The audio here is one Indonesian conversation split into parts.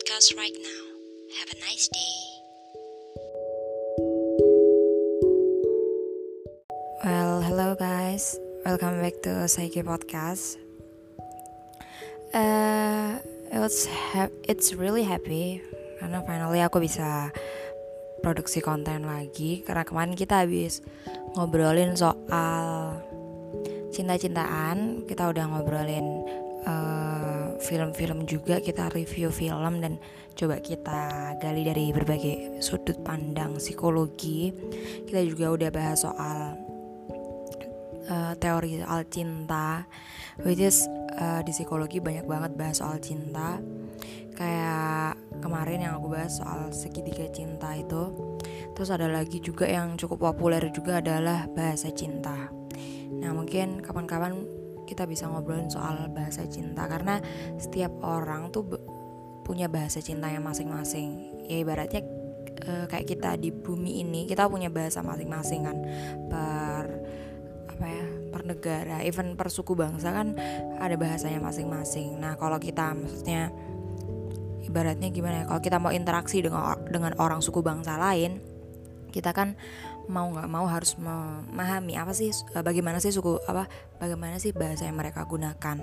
podcast right now. Have a nice day. Well, hello guys. Welcome back to Psyche Podcast. Uh, it's it's really happy karena finally aku bisa produksi konten lagi karena kemarin kita habis ngobrolin soal cinta-cintaan, kita udah ngobrolin film-film juga, kita review film dan coba kita gali dari berbagai sudut pandang psikologi. Kita juga udah bahas soal uh, teori soal cinta which is uh, di psikologi banyak banget bahas soal cinta. Kayak kemarin yang aku bahas soal segitiga cinta itu. Terus ada lagi juga yang cukup populer juga adalah bahasa cinta. Nah mungkin kapan-kapan kita bisa ngobrolin soal bahasa cinta. Karena setiap orang tuh punya bahasa cinta yang masing-masing. Ya ibaratnya uh, kayak kita di bumi ini kita punya bahasa masing-masing kan. Per apa ya per negara even per suku bangsa kan ada bahasanya masing-masing. Nah kalau kita maksudnya ibaratnya gimana ya kalau kita mau interaksi dengan dengan orang suku bangsa lain kita kan mau nggak mau harus memahami apa sih eh, bagaimana sih suku apa bagaimana sih bahasa yang mereka gunakan.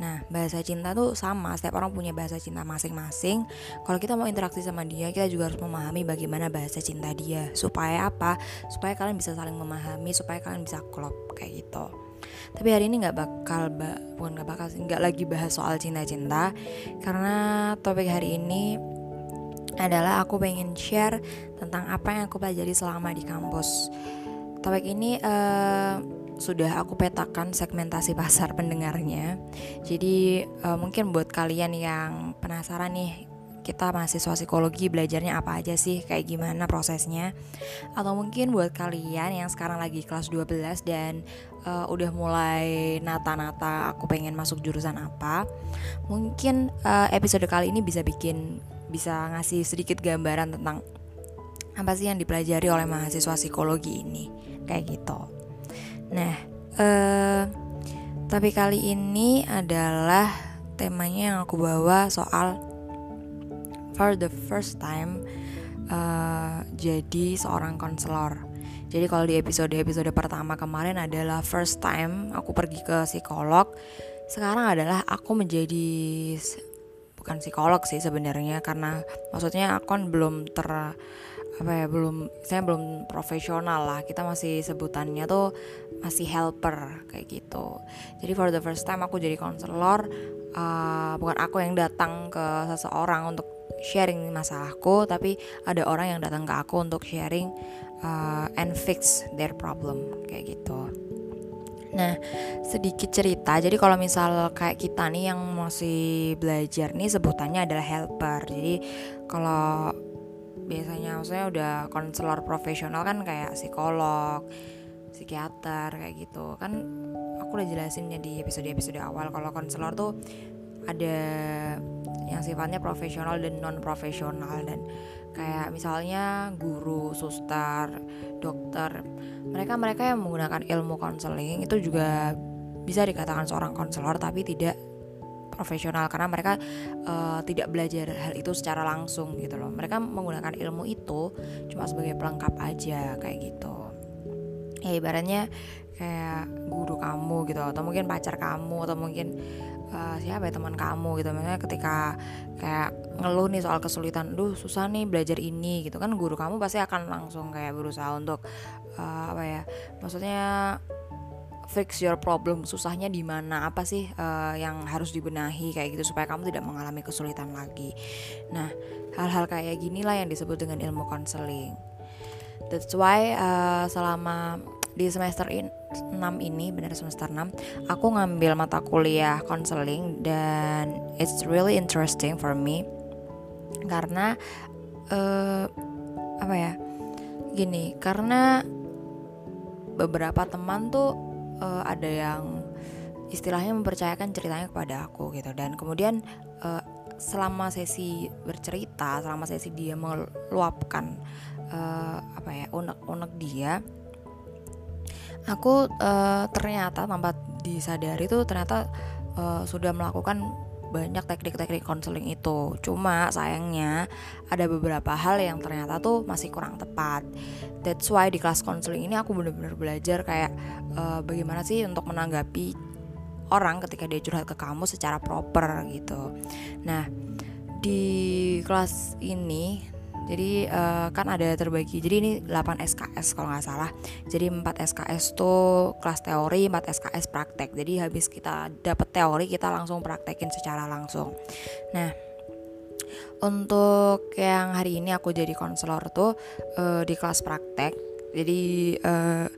Nah bahasa cinta tuh sama setiap orang punya bahasa cinta masing-masing. Kalau kita mau interaksi sama dia kita juga harus memahami bagaimana bahasa cinta dia. Supaya apa? Supaya kalian bisa saling memahami supaya kalian bisa klop kayak gitu. Tapi hari ini nggak bakal ba bukan nggak bakal nggak lagi bahas soal cinta-cinta. Karena topik hari ini adalah aku pengen share tentang apa yang aku pelajari selama di kampus. Topik ini uh, sudah aku petakan segmentasi pasar pendengarnya. Jadi uh, mungkin buat kalian yang penasaran nih kita mahasiswa psikologi belajarnya apa aja sih kayak gimana prosesnya atau mungkin buat kalian yang sekarang lagi kelas 12 dan uh, udah mulai nata-nata aku pengen masuk jurusan apa mungkin uh, episode kali ini bisa bikin bisa ngasih sedikit gambaran tentang apa sih yang dipelajari oleh mahasiswa psikologi ini kayak gitu. Nah, eh, tapi kali ini adalah temanya yang aku bawa soal for the first time uh, jadi seorang konselor. Jadi kalau di episode-episode pertama kemarin adalah first time aku pergi ke psikolog, sekarang adalah aku menjadi bukan psikolog sih sebenarnya karena maksudnya aku kan belum ter apa ya belum saya belum profesional lah. Kita masih sebutannya tuh masih helper kayak gitu. Jadi for the first time aku jadi konselor uh, bukan aku yang datang ke seseorang untuk sharing masalahku tapi ada orang yang datang ke aku untuk sharing uh, and fix their problem kayak gitu Nah, sedikit cerita. Jadi kalau misal kayak kita nih yang masih belajar nih sebutannya adalah helper. Jadi kalau biasanya maksudnya udah konselor profesional kan kayak psikolog, psikiater kayak gitu. Kan aku udah jelasin ya di episode-episode awal kalau konselor tuh ada yang sifatnya profesional dan non profesional dan kayak misalnya guru, suster, dokter. Mereka mereka yang menggunakan ilmu konseling itu juga bisa dikatakan seorang konselor tapi tidak profesional karena mereka uh, tidak belajar hal itu secara langsung gitu loh. Mereka menggunakan ilmu itu cuma sebagai pelengkap aja kayak gitu. Ya ibaratnya kayak guru kamu gitu atau mungkin pacar kamu atau mungkin uh, siapa ya teman kamu gitu. Misalnya ketika kayak ngeluh nih soal kesulitan duh susah nih belajar ini gitu kan guru kamu pasti akan langsung kayak berusaha untuk uh, apa ya maksudnya fix your problem susahnya di mana? Apa sih uh, yang harus dibenahi? Kayak gitu supaya kamu tidak mengalami kesulitan lagi. Nah hal-hal kayak gini lah yang disebut dengan ilmu konseling that's why uh, selama di semester in, 6 ini benar semester 6 aku ngambil mata kuliah konseling dan it's really interesting for me karena uh, apa ya gini karena beberapa teman tuh uh, ada yang istilahnya mempercayakan ceritanya kepada aku gitu dan kemudian uh, selama sesi bercerita selama sesi dia meluapkan uh, apa ya unek-unek dia aku uh, ternyata tanpa disadari tuh ternyata uh, sudah melakukan banyak teknik-teknik konseling itu. Cuma sayangnya ada beberapa hal yang ternyata tuh masih kurang tepat. That's why di kelas konseling ini aku bener-bener belajar kayak uh, bagaimana sih untuk menanggapi orang ketika dia curhat ke kamu secara proper gitu. Nah di kelas ini jadi uh, kan ada terbagi jadi ini 8 SKS kalau nggak salah. Jadi 4 SKS tuh kelas teori 4 SKS praktek. Jadi habis kita dapat teori kita langsung praktekin secara langsung. Nah untuk yang hari ini aku jadi konselor tuh uh, di kelas praktek. Jadi uh,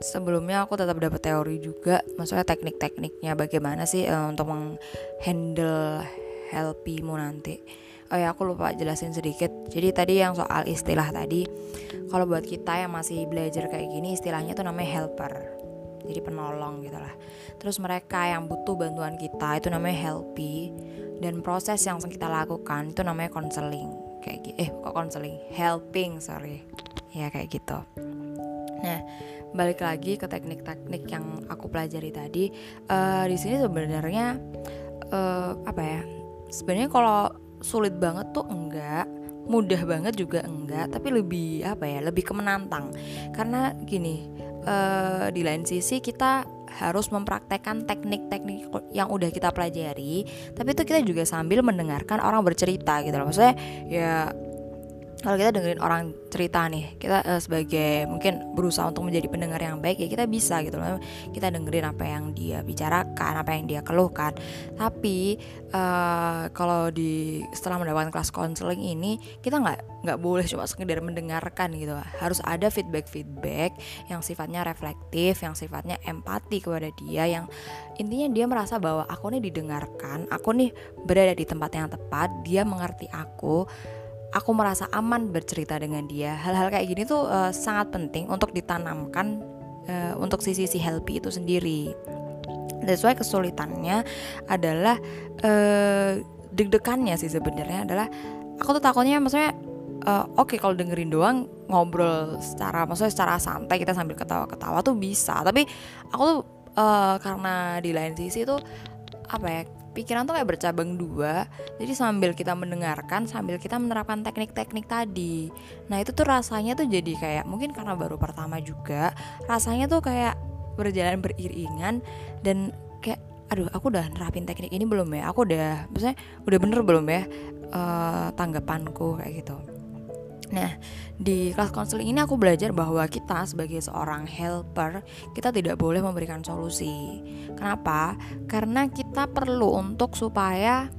sebelumnya aku tetap dapat teori juga. Maksudnya teknik-tekniknya bagaimana sih uh, untuk menghandle helpimu nanti oh ya aku lupa jelasin sedikit. Jadi tadi yang soal istilah tadi kalau buat kita yang masih belajar kayak gini istilahnya tuh namanya helper. Jadi penolong gitu lah terus mereka yang butuh bantuan kita itu namanya helpy. Dan proses yang kita lakukan itu namanya counseling. Kayak gitu eh kok counseling helping sorry. Ya kayak gitu. Nah balik lagi ke teknik-teknik yang aku pelajari tadi. Uh, di sini sebenarnya uh, apa ya sebenarnya kalau sulit banget tuh enggak. Mudah banget juga enggak tapi lebih apa ya lebih kemenantang karena gini uh, di lain sisi kita harus mempraktekkan teknik-teknik yang udah kita pelajari tapi itu kita juga sambil mendengarkan orang bercerita gitu loh. Maksudnya ya kalau kita dengerin orang cerita nih kita uh, sebagai mungkin berusaha untuk menjadi pendengar yang baik ya kita bisa gitu loh. Kita dengerin apa yang dia bicarakan apa yang dia keluhkan. Tapi uh, kalau di setelah mendapatkan kelas konseling ini kita nggak nggak boleh cuma sekedar mendengarkan gitu. Harus ada feedback feedback yang sifatnya reflektif yang sifatnya empati kepada dia yang intinya dia merasa bahwa aku nih didengarkan aku nih berada di tempat yang tepat dia mengerti aku aku merasa aman bercerita dengan dia. Hal-hal kayak gini tuh uh, sangat penting untuk ditanamkan uh, untuk sisi si healthy itu sendiri. That's why kesulitannya adalah uh, deg-degannya sih sebenarnya adalah aku tuh takutnya maksudnya uh, oke okay, kalau dengerin doang ngobrol secara maksudnya secara santai kita sambil ketawa-ketawa tuh bisa tapi aku tuh uh, karena di lain sisi tuh apa ya pikiran tuh kayak bercabang dua. Jadi sambil kita mendengarkan sambil kita menerapkan teknik-teknik tadi. Nah itu tuh rasanya tuh jadi kayak mungkin karena baru pertama juga rasanya tuh kayak berjalan beriringan dan kayak aduh aku udah nerapin teknik ini belum ya? Aku udah maksudnya udah bener belum ya uh, tanggapanku kayak gitu Nah, di kelas konseling ini aku belajar bahwa kita sebagai seorang helper, kita tidak boleh memberikan solusi. Kenapa? Karena kita perlu untuk supaya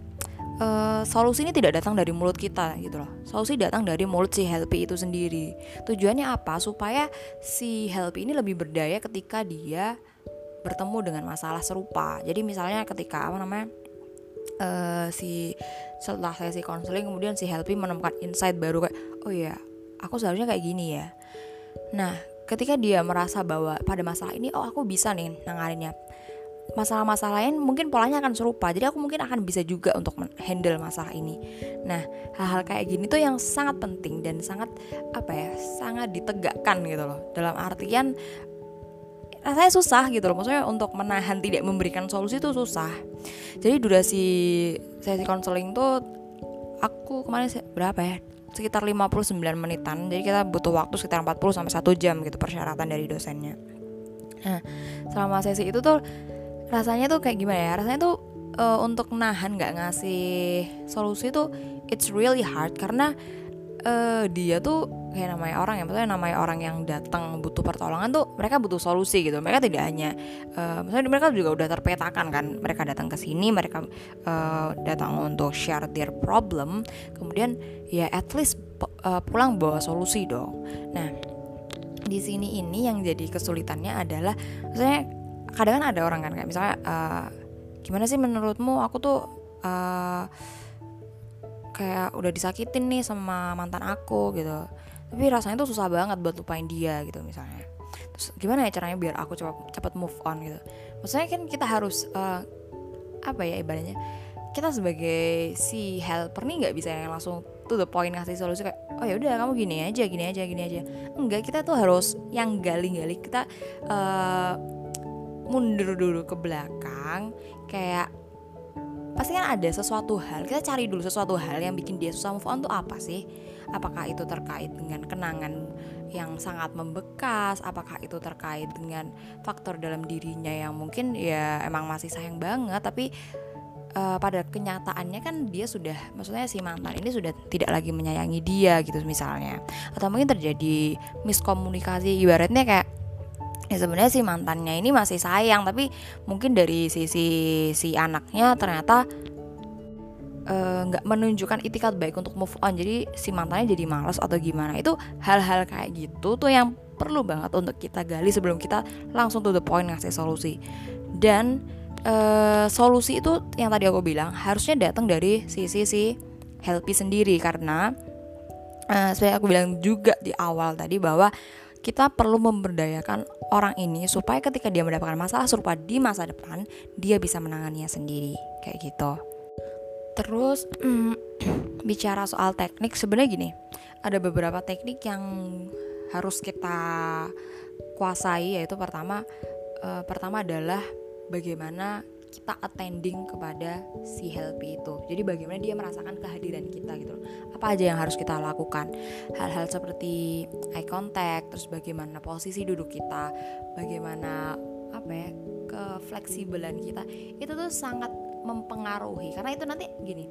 uh, solusi ini tidak datang dari mulut kita gitu loh. Solusi datang dari mulut si helpy itu sendiri. Tujuannya apa? Supaya si helpy ini lebih berdaya ketika dia bertemu dengan masalah serupa. Jadi misalnya ketika apa namanya? uh, si setelah sesi konseling kemudian si Helpy menemukan insight baru kayak oh ya aku seharusnya kayak gini ya. Nah ketika dia merasa bahwa pada masalah ini oh aku bisa nih nanganinnya. Masalah-masalah lain mungkin polanya akan serupa jadi aku mungkin akan bisa juga untuk handle masalah ini. Nah hal-hal kayak gini tuh yang sangat penting dan sangat apa ya sangat ditegakkan gitu loh. Dalam artian rasanya susah gitu loh. Maksudnya untuk menahan tidak memberikan solusi itu susah. Jadi durasi sesi konseling tuh aku kemarin berapa ya? Sekitar 59 menitan. Jadi kita butuh waktu sekitar 40 sampai 1 jam gitu persyaratan dari dosennya. Nah selama sesi itu tuh rasanya tuh kayak gimana ya? Rasanya tuh uh, untuk nahan nggak ngasih solusi tuh it's really hard. Karena uh, dia tuh kayak namanya orang ya maksudnya namanya orang yang datang butuh pertolongan tuh mereka butuh solusi gitu. Mereka tidak hanya uh, maksudnya mereka juga udah terpetakan kan. Mereka datang ke sini mereka uh, datang untuk share their problem. Kemudian ya at least uh, pulang bawa solusi dong. Nah di sini ini yang jadi kesulitannya adalah maksudnya kadang kan ada orang kan kayak misalnya uh, gimana sih menurutmu? Aku tuh uh, kayak udah disakitin nih sama mantan aku gitu tapi rasanya tuh susah banget buat lupain dia gitu misalnya. Terus gimana ya caranya biar aku cepat cepat move on gitu? Maksudnya kan kita harus uh, apa ya ibaratnya? Kita sebagai si helper nih nggak bisa yang langsung tuh the point ngasih solusi kayak oh ya udah kamu gini aja gini aja gini aja. Enggak kita tuh harus yang gali-gali kita uh, mundur dulu ke belakang kayak pasti kan ada sesuatu hal kita cari dulu sesuatu hal yang bikin dia susah move on tuh apa sih apakah itu terkait dengan kenangan yang sangat membekas? Apakah itu terkait dengan faktor dalam dirinya yang mungkin ya emang masih sayang banget tapi uh, pada kenyataannya kan dia sudah maksudnya si mantan ini sudah tidak lagi menyayangi dia gitu misalnya. Atau mungkin terjadi miskomunikasi ibaratnya kayak ya sebenarnya si mantannya ini masih sayang tapi mungkin dari sisi si anaknya ternyata nggak uh, menunjukkan itikat baik untuk move on. Jadi si mantannya jadi malas atau gimana. Itu hal-hal kayak gitu tuh yang perlu banget untuk kita gali sebelum kita langsung to the point ngasih solusi. Dan uh, solusi itu yang tadi aku bilang harusnya datang dari sisi si helpy sendiri. Karena uh, seperti aku bilang juga di awal tadi bahwa kita perlu memberdayakan orang ini supaya ketika dia mendapatkan masalah serupa di masa depan dia bisa menanganinya sendiri. Kayak gitu terus mm, bicara soal teknik sebenarnya gini ada beberapa teknik yang harus kita kuasai yaitu pertama uh, pertama adalah bagaimana kita attending kepada si helpy itu. Jadi bagaimana dia merasakan kehadiran kita gitu Apa aja yang harus kita lakukan? Hal-hal seperti eye contact, terus bagaimana posisi duduk kita, bagaimana apa ya kefleksibelan kita itu tuh sangat mempengaruhi. Karena itu nanti gini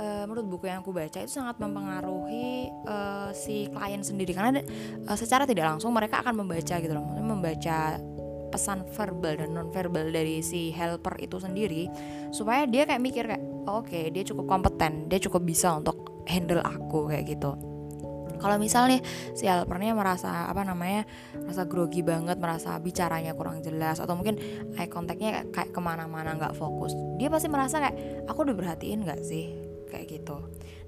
uh, menurut buku yang aku baca itu sangat mempengaruhi uh, si klien sendiri. Karena uh, secara tidak langsung mereka akan membaca gitu loh. Membaca pesan verbal dan non verbal dari si helper itu sendiri supaya dia kayak mikir kayak oh, oke okay, dia cukup kompeten dia cukup bisa untuk handle aku kayak gitu kalau misalnya si helpernya merasa apa namanya merasa grogi banget merasa bicaranya kurang jelas atau mungkin eye contactnya kayak ke mana-mana nggak fokus dia pasti merasa kayak aku udah perhatiin nggak sih kayak gitu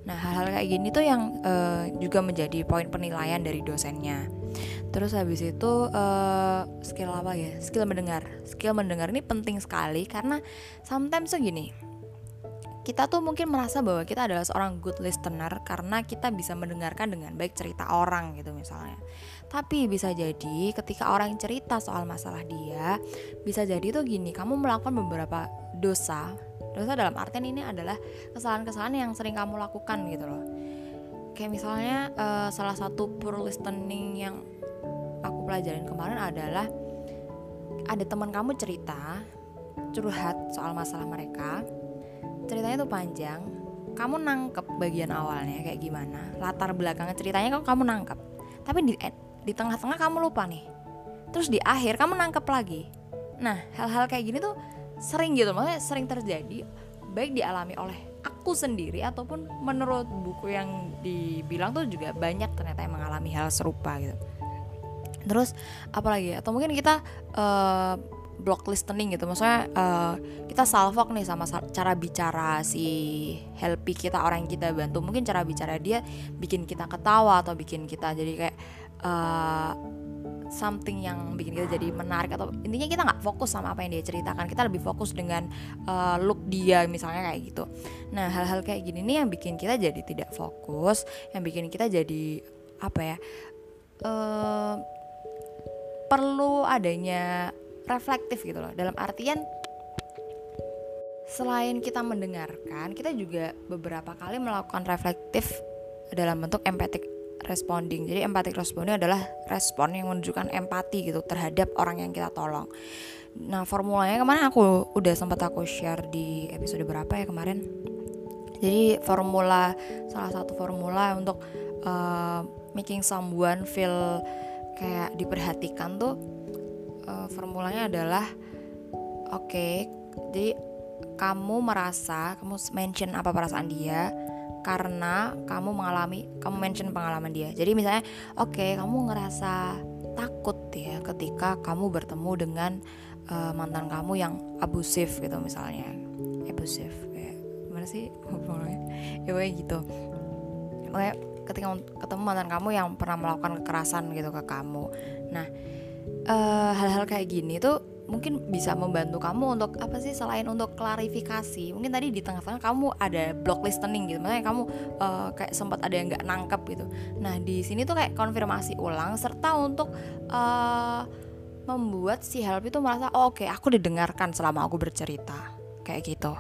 nah hal-hal kayak gini tuh yang uh, juga menjadi poin penilaian dari dosennya Terus habis itu uh, skill apa ya? Skill mendengar. Skill mendengar ini penting sekali karena sometimes tuh gini. Kita tuh mungkin merasa bahwa kita adalah seorang good listener karena kita bisa mendengarkan dengan baik cerita orang gitu misalnya. Tapi bisa jadi ketika orang cerita soal masalah dia, bisa jadi tuh gini, kamu melakukan beberapa dosa. Dosa dalam artian ini adalah kesalahan-kesalahan yang sering kamu lakukan gitu loh kayak misalnya uh, salah satu poor listening yang aku pelajarin kemarin adalah ada teman kamu cerita curhat soal masalah mereka ceritanya tuh panjang. Kamu nangkep bagian awalnya kayak gimana? Latar belakangnya ceritanya kamu kamu nangkep? Tapi di di tengah-tengah kamu lupa nih. Terus di akhir kamu nangkep lagi. Nah hal-hal kayak gini tuh sering gitu. Maksudnya sering terjadi baik dialami oleh aku sendiri ataupun menurut buku yang dibilang tuh juga banyak ternyata yang mengalami hal serupa gitu. Terus apalagi atau mungkin kita uh, block listening gitu. Maksudnya uh, kita salvok nih sama cara bicara si helpy kita orang yang kita bantu. Mungkin cara bicara dia bikin kita ketawa atau bikin kita jadi kayak uh, something yang bikin kita jadi menarik atau intinya kita nggak fokus sama apa yang dia ceritakan. Kita lebih fokus dengan uh, look dia misalnya kayak gitu. Nah hal-hal kayak gini nih yang bikin kita jadi tidak fokus yang bikin kita jadi apa ya uh, perlu adanya reflektif gitu loh dalam artian selain kita mendengarkan kita juga beberapa kali melakukan reflektif dalam bentuk empatik responding. Jadi empathic responding adalah respon yang menunjukkan empati gitu terhadap orang yang kita tolong. Nah, formulanya kemarin aku udah sempat aku share di episode berapa ya kemarin. Jadi formula salah satu formula untuk uh, making someone feel kayak diperhatikan tuh uh, formulanya adalah oke. Okay, jadi kamu merasa, kamu mention apa perasaan dia, karena kamu mengalami kamu mention pengalaman dia. Jadi misalnya oke okay, kamu ngerasa takut ya ketika kamu bertemu dengan uh, mantan kamu yang abusif gitu misalnya. Abusif kayak gimana sih ya kayak gitu. Oke ketika ketemu mantan kamu yang pernah melakukan kekerasan gitu ke kamu. Nah eh, hal-hal uh, kayak gini tuh mungkin bisa membantu kamu untuk apa sih selain untuk klarifikasi mungkin tadi di tengah-tengah kamu ada block listening gitu. Makanya kamu uh, kayak sempat ada yang nggak nangkep gitu. Nah di sini tuh kayak konfirmasi ulang serta untuk uh, membuat si help itu merasa oh, oke okay, aku didengarkan selama aku bercerita. Kayak gitu.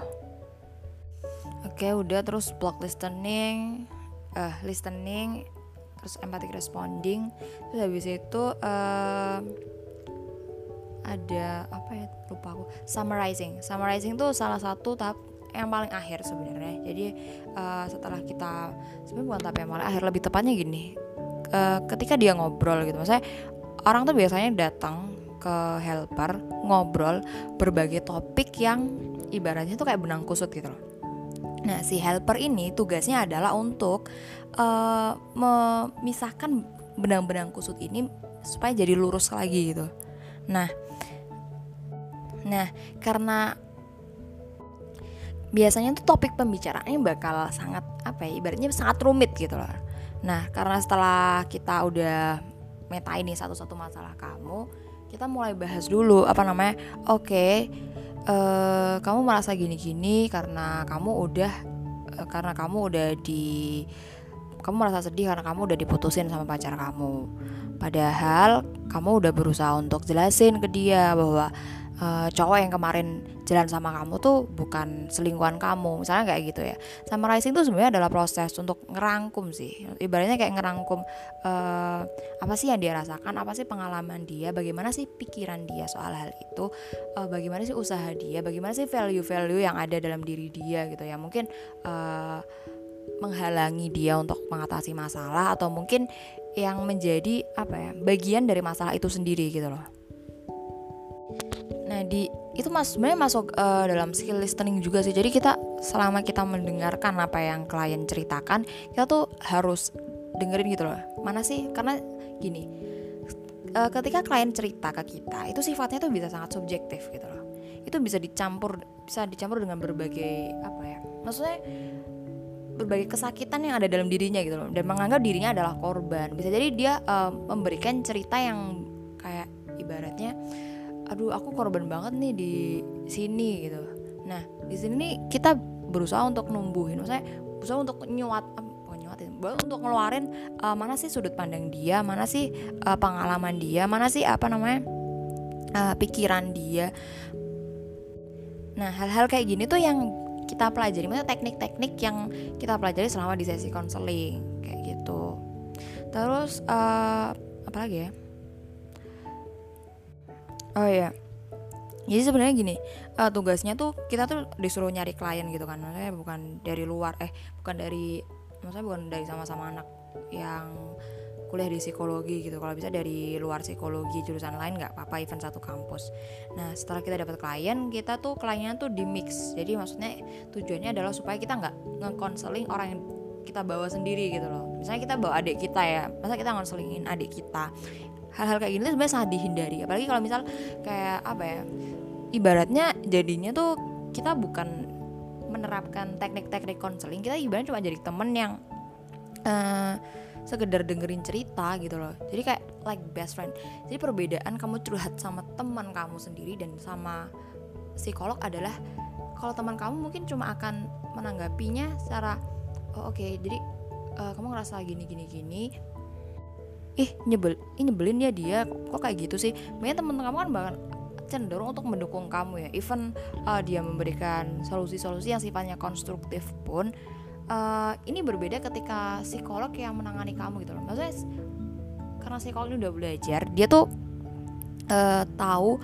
Oke udah terus block listening uh, listening terus empathic responding. Terus habis itu uh, ada apa ya? Lupa aku. Summarizing. Summarizing tuh salah satu tahap yang paling akhir sebenarnya. Jadi uh, setelah kita sebenarnya bukan tahap yang paling akhir lebih tepatnya gini. Uh, ketika dia ngobrol gitu maksudnya orang tuh biasanya datang ke helper ngobrol berbagai topik yang ibaratnya tuh kayak benang kusut gitu loh Nah, si helper ini tugasnya adalah untuk uh, memisahkan benang-benang kusut ini supaya jadi lurus lagi gitu. Nah, nah karena biasanya tuh topik pembicaraannya bakal sangat apa ya ibaratnya sangat rumit gitu loh nah karena setelah kita udah meta ini satu-satu masalah kamu kita mulai bahas dulu apa namanya oke okay, eh, kamu merasa gini-gini karena kamu udah uh, karena kamu udah di kamu merasa sedih karena kamu udah diputusin sama pacar kamu. Padahal kamu udah berusaha untuk jelasin ke dia bahwa uh, cowok yang kemarin jalan sama kamu tuh bukan selingkuhan kamu misalnya kayak gitu ya. Summarizing tuh sebenarnya adalah proses untuk ngerangkum sih. Ibaratnya kayak ngerangkum uh, apa sih yang dia rasakan apa sih pengalaman dia bagaimana sih pikiran dia soal hal itu uh, bagaimana sih usaha dia bagaimana sih value-value yang ada dalam diri dia gitu ya. Mungkin uh, menghalangi dia untuk mengatasi masalah atau mungkin yang menjadi apa ya bagian dari masalah itu sendiri gitu loh Itu mas sebenarnya masuk uh, dalam skill listening juga sih. Jadi kita selama kita mendengarkan apa yang klien ceritakan, kita tuh harus dengerin gitu loh. Mana sih? Karena gini, uh, ketika klien cerita ke kita, itu sifatnya tuh bisa sangat subjektif gitu loh. Itu bisa dicampur, bisa dicampur dengan berbagai apa ya? Maksudnya berbagai kesakitan yang ada dalam dirinya gitu loh dan menganggap dirinya adalah korban bisa jadi dia uh, memberikan cerita yang kayak ibaratnya aduh aku korban banget nih di sini gitu. Nah di sini kita berusaha untuk numbuhin maksudnya berusaha untuk nyuat nyuatin untuk ngeluarin uh, mana sih sudut pandang dia mana sih uh, pengalaman dia mana sih apa namanya uh, pikiran dia. Nah hal-hal kayak gini tuh yang kita pelajari maksudnya teknik-teknik yang kita pelajari selama di sesi konseling kayak gitu. Terus uh, apa lagi ya oh ya jadi sebenarnya gini uh, tugasnya tuh kita tuh disuruh nyari klien gitu kan. Maksudnya bukan dari luar eh bukan dari maksudnya bukan dari sama-sama anak yang kuliah di psikologi gitu. Kalau bisa dari luar psikologi jurusan lain nggak apa-apa event satu kampus. Nah setelah kita dapat klien kita tuh kliennya tuh di mix. Jadi maksudnya tujuannya adalah supaya kita nggak ngekonseling orang yang kita bawa sendiri gitu loh. Misalnya kita bawa adik kita ya masa kita ngonselingin adik kita hal-hal kayak gini tuh sebenarnya sangat dihindari. Apalagi kalau misal kayak apa ya ibaratnya jadinya tuh kita bukan menerapkan teknik-teknik konseling kita ibaratnya cuma jadi temen yang uh, sekedar dengerin cerita gitu loh. Jadi kayak like best friend. Jadi perbedaan kamu curhat sama teman kamu sendiri dan sama psikolog adalah kalau teman kamu mungkin cuma akan menanggapinya secara oh, oke okay, jadi uh, kamu ngerasa gini gini gini ih nyebel ih nyebelin ya dia. Kok kayak gitu sih? Banyak temen kamu kan bahkan cenderung untuk mendukung kamu ya. Even uh, dia memberikan solusi-solusi yang sifatnya konstruktif pun uh, ini berbeda ketika psikolog yang menangani kamu gitu loh. Maksudnya karena psikolog ini udah belajar dia tuh uh, tahu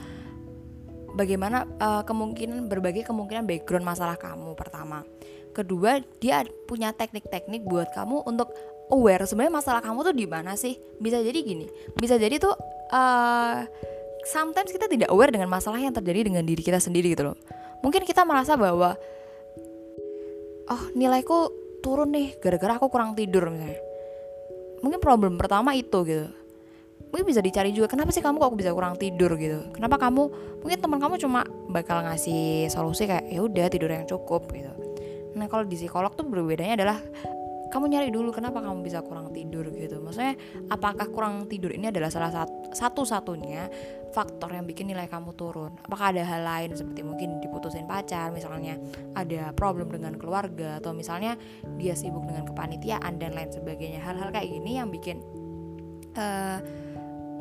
bagaimana uh, kemungkinan berbagai kemungkinan background masalah kamu pertama. Kedua dia punya teknik-teknik buat kamu untuk aware sebenarnya masalah kamu tuh di mana sih? Bisa jadi gini bisa jadi tuh uh, sometimes kita tidak aware dengan masalah yang terjadi dengan diri kita sendiri gitu loh. Mungkin kita merasa bahwa oh nilaiku turun nih gara-gara aku kurang tidur misalnya. Mungkin problem pertama itu gitu. Mungkin bisa dicari juga kenapa sih kamu kok bisa kurang tidur? gitu. Kenapa kamu? Mungkin teman kamu cuma bakal ngasih solusi kayak ya udah tidur yang cukup gitu. Nah kalau di psikolog tuh berbedanya adalah kamu nyari dulu kenapa kamu bisa kurang tidur gitu. Maksudnya apakah kurang tidur ini adalah salah satu satu-satunya faktor yang bikin nilai kamu turun? Apakah ada hal lain seperti mungkin diputusin pacar misalnya ada problem dengan keluarga atau misalnya dia sibuk dengan kepanitiaan dan lain sebagainya. Hal-hal kayak gini yang bikin uh,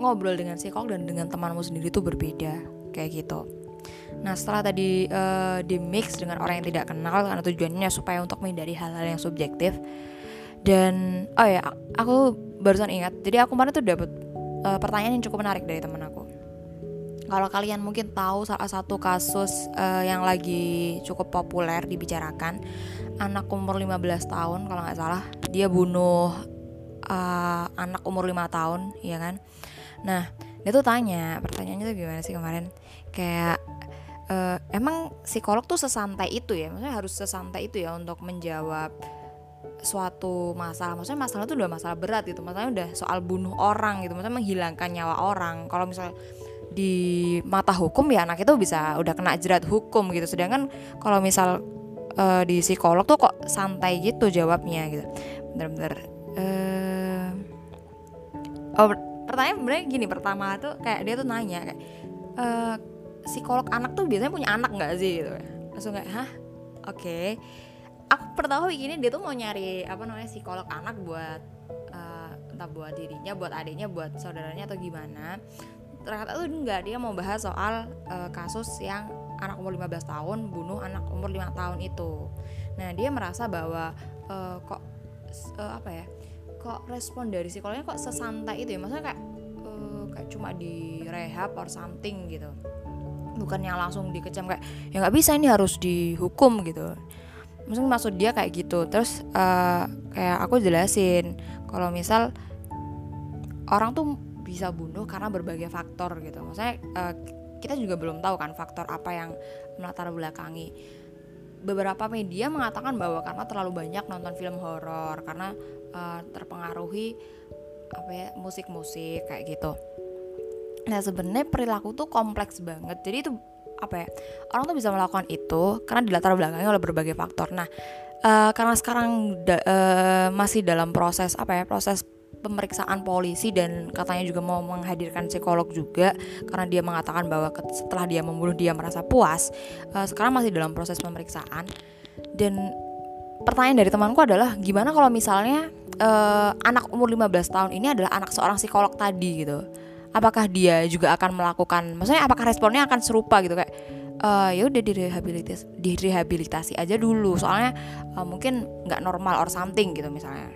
ngobrol dengan psikolog dan dengan temanmu sendiri itu berbeda kayak gitu. Nah setelah tadi uh, di mix dengan orang yang tidak kenal karena tujuannya supaya untuk menghindari hal-hal yang subjektif dan oh ya aku barusan ingat. Jadi aku kemarin tuh dapat uh, pertanyaan yang cukup menarik dari temen aku. Kalau kalian mungkin tahu salah satu kasus uh, yang lagi cukup populer dibicarakan anak umur 15 tahun kalau nggak salah dia bunuh uh, anak umur 5 tahun ya kan? Nah dia tuh tanya pertanyaannya tuh gimana sih kemarin? Kayak uh, emang psikolog tuh sesantai itu ya? Maksudnya harus sesantai itu ya untuk menjawab suatu masalah. Maksudnya masalah itu udah masalah berat gitu. Masalahnya udah soal bunuh orang gitu. Maksudnya menghilangkan nyawa orang. Kalau misalnya di mata hukum ya anak itu bisa udah kena jerat hukum gitu. Sedangkan kalau misal uh, di psikolog tuh kok santai gitu jawabnya gitu. Bener-bener uh, oh pertanyaan sebenarnya gini. Pertama tuh kayak dia tuh nanya kayak uh, psikolog anak tuh biasanya punya anak nggak sih gitu? Langsung kayak hah? Oke. okay. Aku pertama begini dia tuh mau nyari apa namanya psikolog anak buat uh, entah buat dirinya buat adiknya buat saudaranya atau gimana. Ternyata tuh enggak dia mau bahas soal uh, kasus yang anak umur 15 tahun bunuh anak umur 5 tahun itu. Nah dia merasa bahwa uh, kok uh, apa ya kok respon dari psikolognya kok sesantai itu ya? Maksudnya kayak uh, kayak cuma di rehab or something gitu. Bukannya langsung dikecam kayak ya nggak bisa ini harus dihukum gitu maksudnya maksud dia kayak gitu. Terus uh, kayak aku jelasin kalau misal orang tuh bisa bunuh karena berbagai faktor gitu. Maksudnya uh, kita juga belum tahu kan faktor apa yang melatar belakangi. Beberapa media mengatakan bahwa karena terlalu banyak nonton film horor karena uh, terpengaruhi apa ya musik-musik kayak gitu. Nah sebenarnya perilaku tuh kompleks banget. Jadi itu apa ya orang tuh bisa melakukan itu karena dilatar belakangnya oleh berbagai faktor. Nah uh, karena sekarang da, uh, masih dalam proses apa ya proses pemeriksaan polisi dan katanya juga mau menghadirkan psikolog juga karena dia mengatakan bahwa setelah dia membunuh dia merasa puas uh, sekarang masih dalam proses pemeriksaan dan pertanyaan dari temanku adalah gimana kalau misalnya uh, anak umur 15 tahun ini adalah anak seorang psikolog tadi gitu apakah dia juga akan melakukan maksudnya apakah responnya akan serupa gitu kayak uh, ya udah direhabilitasi direhabilitasi aja dulu soalnya uh, mungkin nggak normal or something gitu misalnya.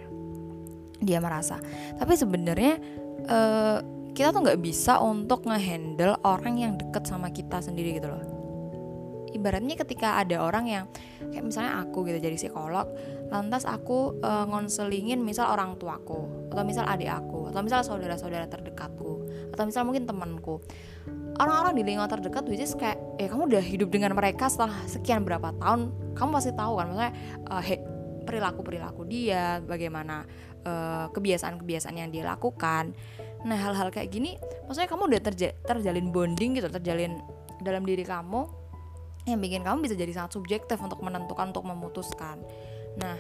Dia merasa. Tapi sebenarnya uh, kita tuh nggak bisa untuk ngehandle orang yang deket sama kita sendiri gitu loh. Ibaratnya ketika ada orang yang kayak misalnya aku gitu jadi psikolog lantas aku uh, ngonselingin misal orang tuaku atau misal adik aku atau misal saudara-saudara terdekatku atau misal mungkin temanku. Orang-orang di lingkungan terdekat which is kayak ya kamu udah hidup dengan mereka setelah sekian berapa tahun? Kamu pasti tahu kan maksudnya uh, perilaku perilaku dia bagaimana uh, kebiasaan-kebiasaan yang dia lakukan. Nah hal-hal kayak gini maksudnya kamu udah terja terjalin bonding gitu terjalin dalam diri kamu yang bikin kamu bisa jadi sangat subjektif untuk menentukan untuk memutuskan. Nah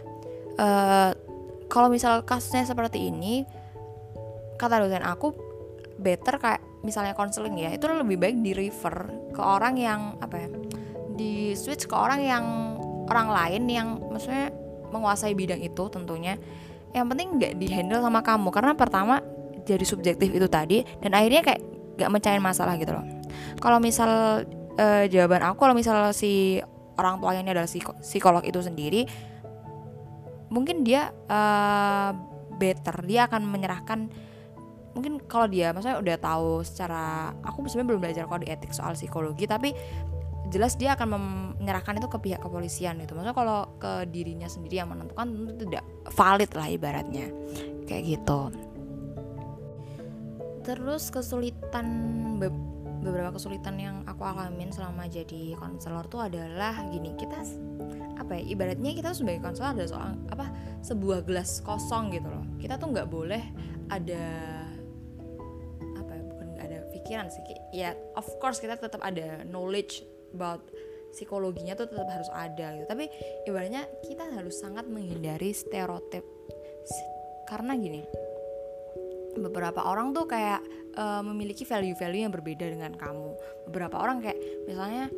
uh, kalau misal kasusnya seperti ini kata dosen aku better kayak misalnya konseling ya itu lebih baik di refer ke orang yang apa ya di switch ke orang yang orang lain yang maksudnya menguasai bidang itu tentunya. Yang penting nggak di handle sama kamu karena pertama jadi subjektif itu tadi dan akhirnya kayak nggak mencari masalah gitu loh. Kalau misal uh, jawaban aku kalau misal si orang tuanya ini adalah psikolog itu sendiri mungkin dia uh, better dia akan menyerahkan mungkin kalau dia maksudnya udah tahu secara aku sebenarnya belum belajar kode etik soal psikologi tapi jelas dia akan menyerahkan itu ke pihak kepolisian gitu. Maksudnya kalau ke dirinya sendiri yang menentukan tentu tidak valid lah ibaratnya. Kayak gitu. Terus kesulitan beberapa kesulitan yang aku alamin selama jadi konselor tuh adalah gini kita apa ya ibaratnya kita sebagai konselor ada soal apa sebuah gelas kosong gitu loh. Kita tuh nggak boleh ada pikiran sih ya of course kita tetap ada knowledge about psikologinya tuh tetap harus ada gitu. Tapi ibaratnya kita harus sangat menghindari stereotip. Karena gini beberapa orang tuh kayak uh, memiliki value-value yang berbeda dengan kamu. Beberapa orang kayak misalnya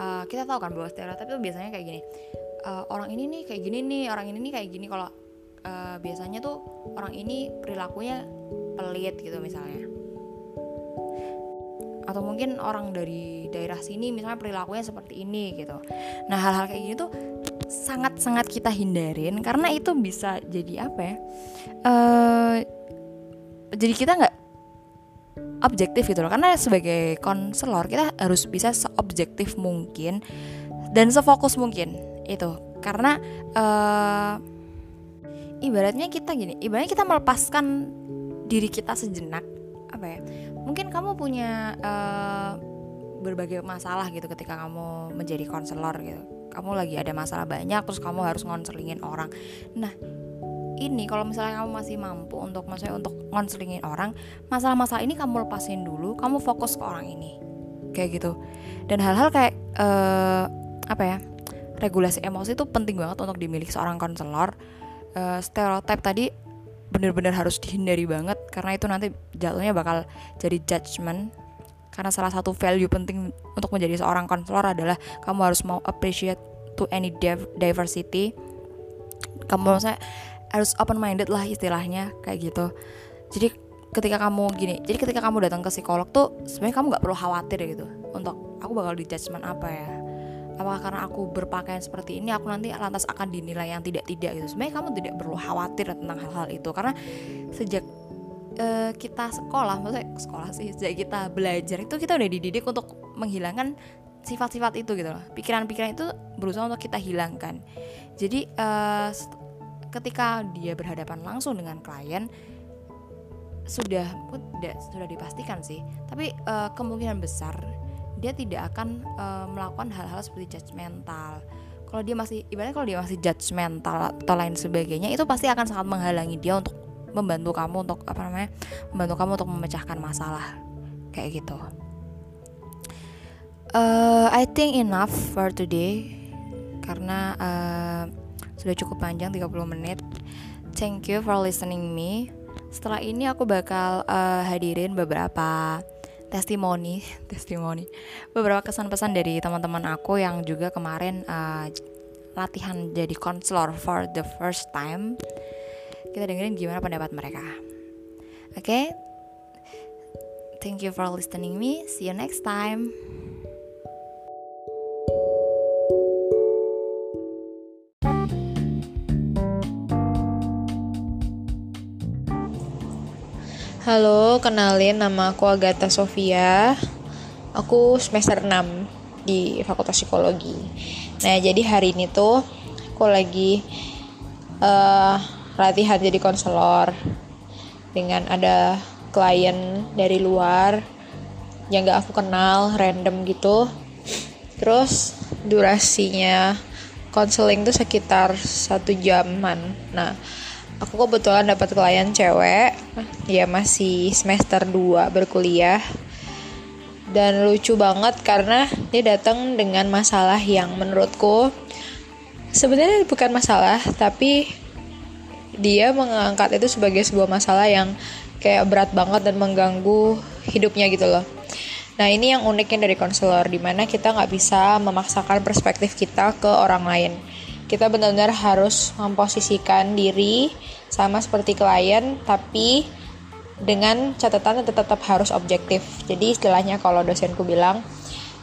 uh, kita tahu kan bahwa stereotip itu biasanya kayak gini uh, orang ini nih kayak gini nih orang ini nih kayak gini. Kalau uh, biasanya tuh orang ini perilakunya pelit gitu misalnya atau mungkin orang dari daerah sini misalnya perilakunya seperti ini gitu. Nah hal-hal kayak gitu sangat-sangat kita hindarin karena itu bisa jadi apa ya uh, jadi kita nggak objektif gitu loh. Karena sebagai konselor kita harus bisa seobjektif mungkin dan sefokus mungkin itu. Karena uh, ibaratnya kita gini ibaratnya kita melepaskan diri kita sejenak apa ya mungkin kamu punya uh, berbagai masalah gitu ketika kamu menjadi konselor gitu. Kamu lagi ada masalah banyak terus kamu harus ngonselingin orang. Nah ini kalau misalnya kamu masih mampu untuk maksudnya untuk ngonselingin orang masalah-masalah ini kamu lepasin dulu kamu fokus ke orang ini. Kayak gitu. Dan hal-hal kayak uh, apa ya regulasi emosi itu penting banget untuk dimiliki seorang konselor. Uh, stereotip tadi benar-benar harus dihindari banget karena itu nanti jatuhnya bakal jadi judgement. Karena salah satu value penting untuk menjadi seorang konselor adalah kamu harus mau appreciate to any diversity. Kamu maksudnya harus open minded lah istilahnya kayak gitu. Jadi ketika kamu gini jadi ketika kamu datang ke psikolog tuh sebenarnya kamu nggak perlu khawatir gitu. Untuk aku bakal di judgement apa ya apakah karena aku berpakaian seperti ini aku nanti lantas akan dinilai yang tidak tidak gitu. Sebenarnya kamu tidak perlu khawatir tentang hal-hal itu karena sejak uh, kita sekolah maksudnya sekolah sih sejak kita belajar itu kita udah dididik untuk menghilangkan sifat-sifat itu gitu loh. Pikiran-pikiran itu berusaha untuk kita hilangkan. Jadi uh, ketika dia berhadapan langsung dengan klien sudah tidak sudah dipastikan sih. Tapi uh, kemungkinan besar dia tidak akan uh, melakukan hal-hal seperti judgmental kalau dia masih ibaratnya kalau dia masih judgmental atau lain sebagainya itu pasti akan sangat menghalangi dia untuk membantu kamu untuk apa namanya membantu kamu untuk memecahkan masalah. Kayak gitu. Uh, I think enough for today. Karena uh, sudah cukup panjang 30 menit. Thank you for listening me. Setelah ini aku bakal uh, hadirin beberapa testimoni. Testimoni. Beberapa kesan-pesan dari teman-teman aku yang juga kemarin uh, latihan jadi konselor for the first time. Kita dengerin gimana pendapat mereka. Oke? Okay? thank you for listening me. See you next time Halo, kenalin nama aku Agatha Sofia. Aku semester 6 di Fakultas Psikologi. Nah, jadi hari ini tuh aku lagi uh, latihan jadi konselor dengan ada klien dari luar yang gak aku kenal, random gitu. Terus durasinya konseling tuh sekitar satu jaman. Nah, aku kebetulan dapat klien cewek dia masih semester 2 berkuliah. Dan lucu banget karena dia datang dengan masalah yang menurutku sebenarnya bukan masalah tapi dia mengangkat itu sebagai sebuah masalah yang kayak berat banget dan mengganggu hidupnya gitu loh. Nah ini yang uniknya dari konselor di mana kita nggak bisa memaksakan perspektif kita ke orang lain kita benar-benar harus memposisikan diri sama seperti klien tapi dengan catatan tetap, harus objektif. Jadi istilahnya kalau dosenku bilang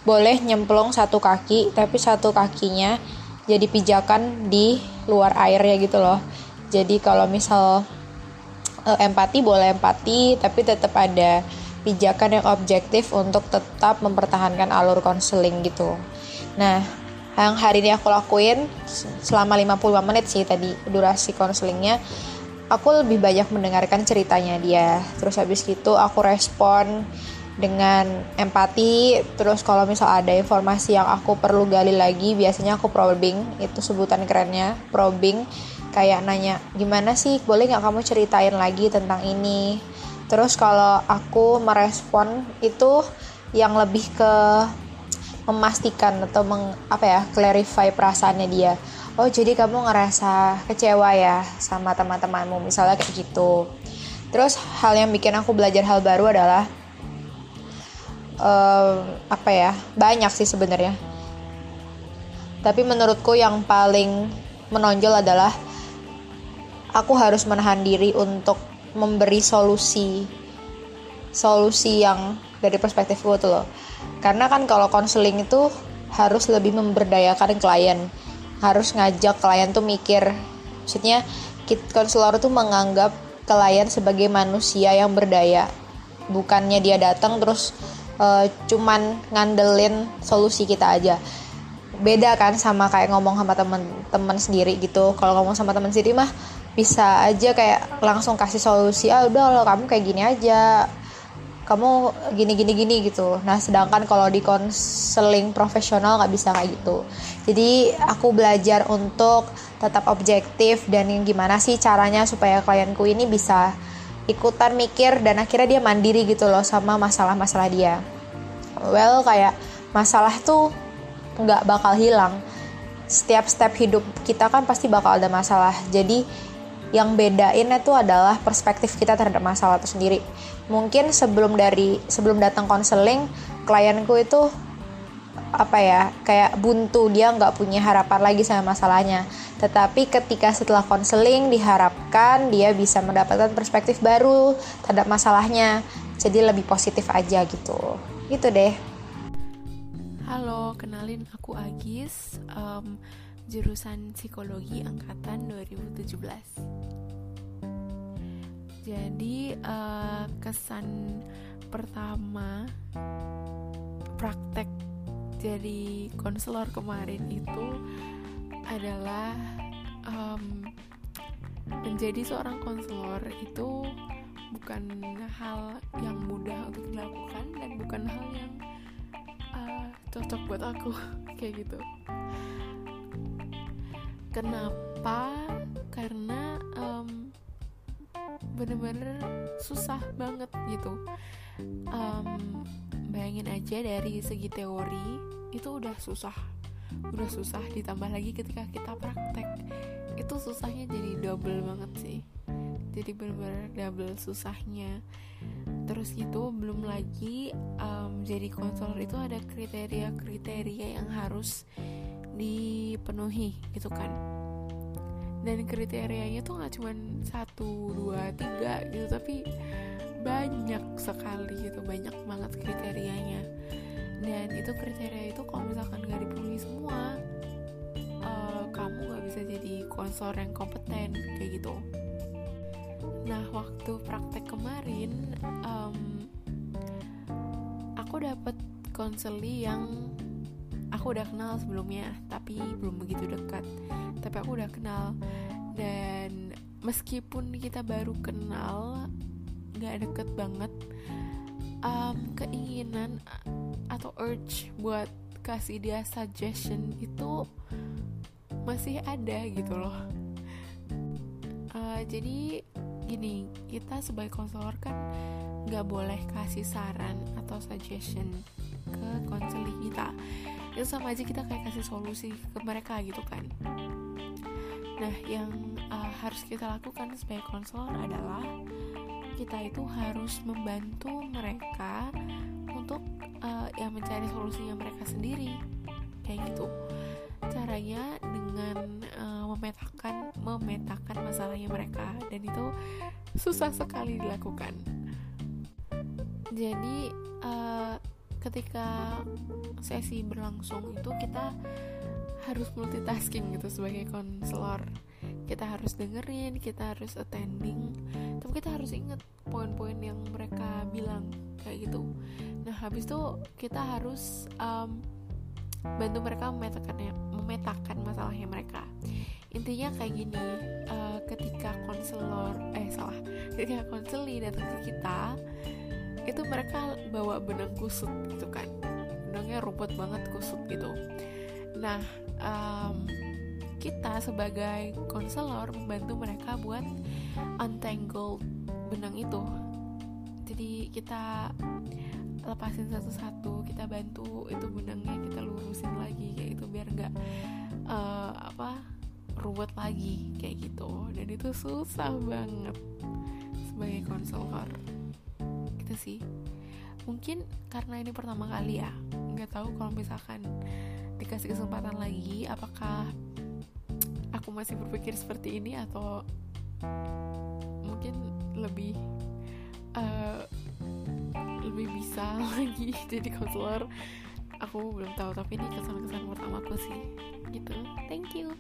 boleh nyemplung satu kaki tapi satu kakinya jadi pijakan di luar air ya gitu loh. Jadi kalau misal e, empati boleh empati tapi tetap ada pijakan yang objektif untuk tetap mempertahankan alur konseling gitu. Nah yang hari ini aku lakuin selama 55 menit sih tadi durasi konselingnya. Aku lebih banyak mendengarkan ceritanya dia. Terus habis itu aku respon dengan empati. Terus kalau misal ada informasi yang aku perlu gali lagi biasanya aku probing. Itu sebutan kerennya probing. Kayak nanya gimana sih? Boleh nggak kamu ceritain lagi tentang ini? Terus kalau aku merespon itu yang lebih ke memastikan atau meng, apa ya clarify perasaannya dia. Oh jadi kamu ngerasa kecewa ya sama teman-temanmu misalnya kayak gitu. Terus hal yang bikin aku belajar hal baru adalah um, apa ya banyak sih sebenarnya. Tapi menurutku yang paling menonjol adalah aku harus menahan diri untuk memberi solusi solusi yang dari perspektifku tuh loh karena kan kalau konseling itu harus lebih memberdayakan klien. Harus ngajak klien tuh mikir. Maksudnya konselor tuh menganggap klien sebagai manusia yang berdaya. Bukannya dia datang terus uh, cuman ngandelin solusi kita aja. Beda kan sama kayak ngomong sama temen-temen sendiri gitu. Kalau ngomong sama temen sendiri mah bisa aja kayak langsung kasih solusi ah udah kalau kamu kayak gini aja kamu gini gini gini gitu. Nah sedangkan kalau di konseling profesional nggak bisa kayak gitu. Jadi aku belajar untuk tetap objektif dan gimana sih caranya supaya klienku ini bisa ikutan mikir dan akhirnya dia mandiri gitu loh sama masalah-masalah dia. Well kayak masalah tuh nggak bakal hilang. Setiap step hidup kita kan pasti bakal ada masalah. Jadi yang bedain itu adalah perspektif kita terhadap masalah itu sendiri. Mungkin sebelum dari sebelum datang konseling, klienku itu apa ya kayak buntu dia nggak punya harapan lagi sama masalahnya. Tetapi ketika setelah konseling diharapkan dia bisa mendapatkan perspektif baru terhadap masalahnya. Jadi lebih positif aja gitu. Gitu deh. Halo, kenalin aku Agis. Um, jurusan psikologi angkatan 2017. Jadi uh, kesan pertama praktek jadi konselor kemarin itu adalah um, menjadi seorang konselor itu bukan hal yang mudah untuk dilakukan dan bukan hal yang uh, cocok buat aku kayak gitu kenapa? Karena um, bener-bener susah banget gitu. Um, bayangin aja dari segi teori itu udah susah. Udah susah ditambah lagi ketika kita praktek. Itu susahnya jadi double banget sih. Jadi bener-bener double susahnya. Terus itu belum lagi um, jadi konselor itu ada kriteria-kriteria yang harus dipenuhi gitu kan. Dan kriterianya tuh nggak cuma satu dua tiga gitu tapi banyak sekali gitu. Banyak banget kriterianya. Dan itu kriteria itu kalau misalkan nggak dipenuhi semua uh, kamu nggak bisa jadi konsor yang kompeten kayak gitu. Nah waktu praktek kemarin um, aku dapat konseli yang aku udah kenal sebelumnya tapi belum begitu dekat. Tapi aku udah kenal. Dan meskipun kita baru kenal nggak deket banget um, keinginan atau urge buat kasih dia suggestion itu masih ada gitu loh. Uh, jadi gini kita sebagai konselor kan nggak boleh kasih saran atau suggestion ke konseling kita itu sama aja kita kayak kasih solusi ke mereka gitu kan. Nah yang uh, harus kita lakukan sebagai konselor adalah kita itu harus membantu mereka untuk uh, ya mencari solusinya mereka sendiri. Kayak gitu. Caranya dengan uh, memetakan memetakan masalahnya mereka. Dan itu susah sekali dilakukan. Jadi uh, ketika sesi berlangsung itu kita harus multitasking gitu sebagai konselor. Kita harus dengerin kita harus attending tapi kita harus inget poin-poin yang mereka bilang kayak gitu. Nah habis itu kita harus um, bantu mereka memetakannya memetakan masalahnya mereka. Intinya kayak gini uh, ketika konselor eh salah ketika konseli datang ke kita itu mereka bawa benang kusut gitu kan. Benangnya rumput banget kusut gitu. Nah um, kita sebagai konselor membantu mereka buat untangle benang itu. Jadi kita lepasin satu-satu kita bantu itu benangnya kita lurusin lagi kayak itu biar nggak uh, apa ruwet lagi kayak gitu. Dan itu susah banget sebagai konselor gitu sih. Mungkin karena ini pertama kali ya nggak tahu kalau misalkan dikasih kesempatan lagi apakah aku masih berpikir seperti ini atau mungkin lebih uh, lebih bisa lagi jadi konselor. Aku belum tahu tapi ini kesan-kesan pertamaku sih. Gitu. Thank you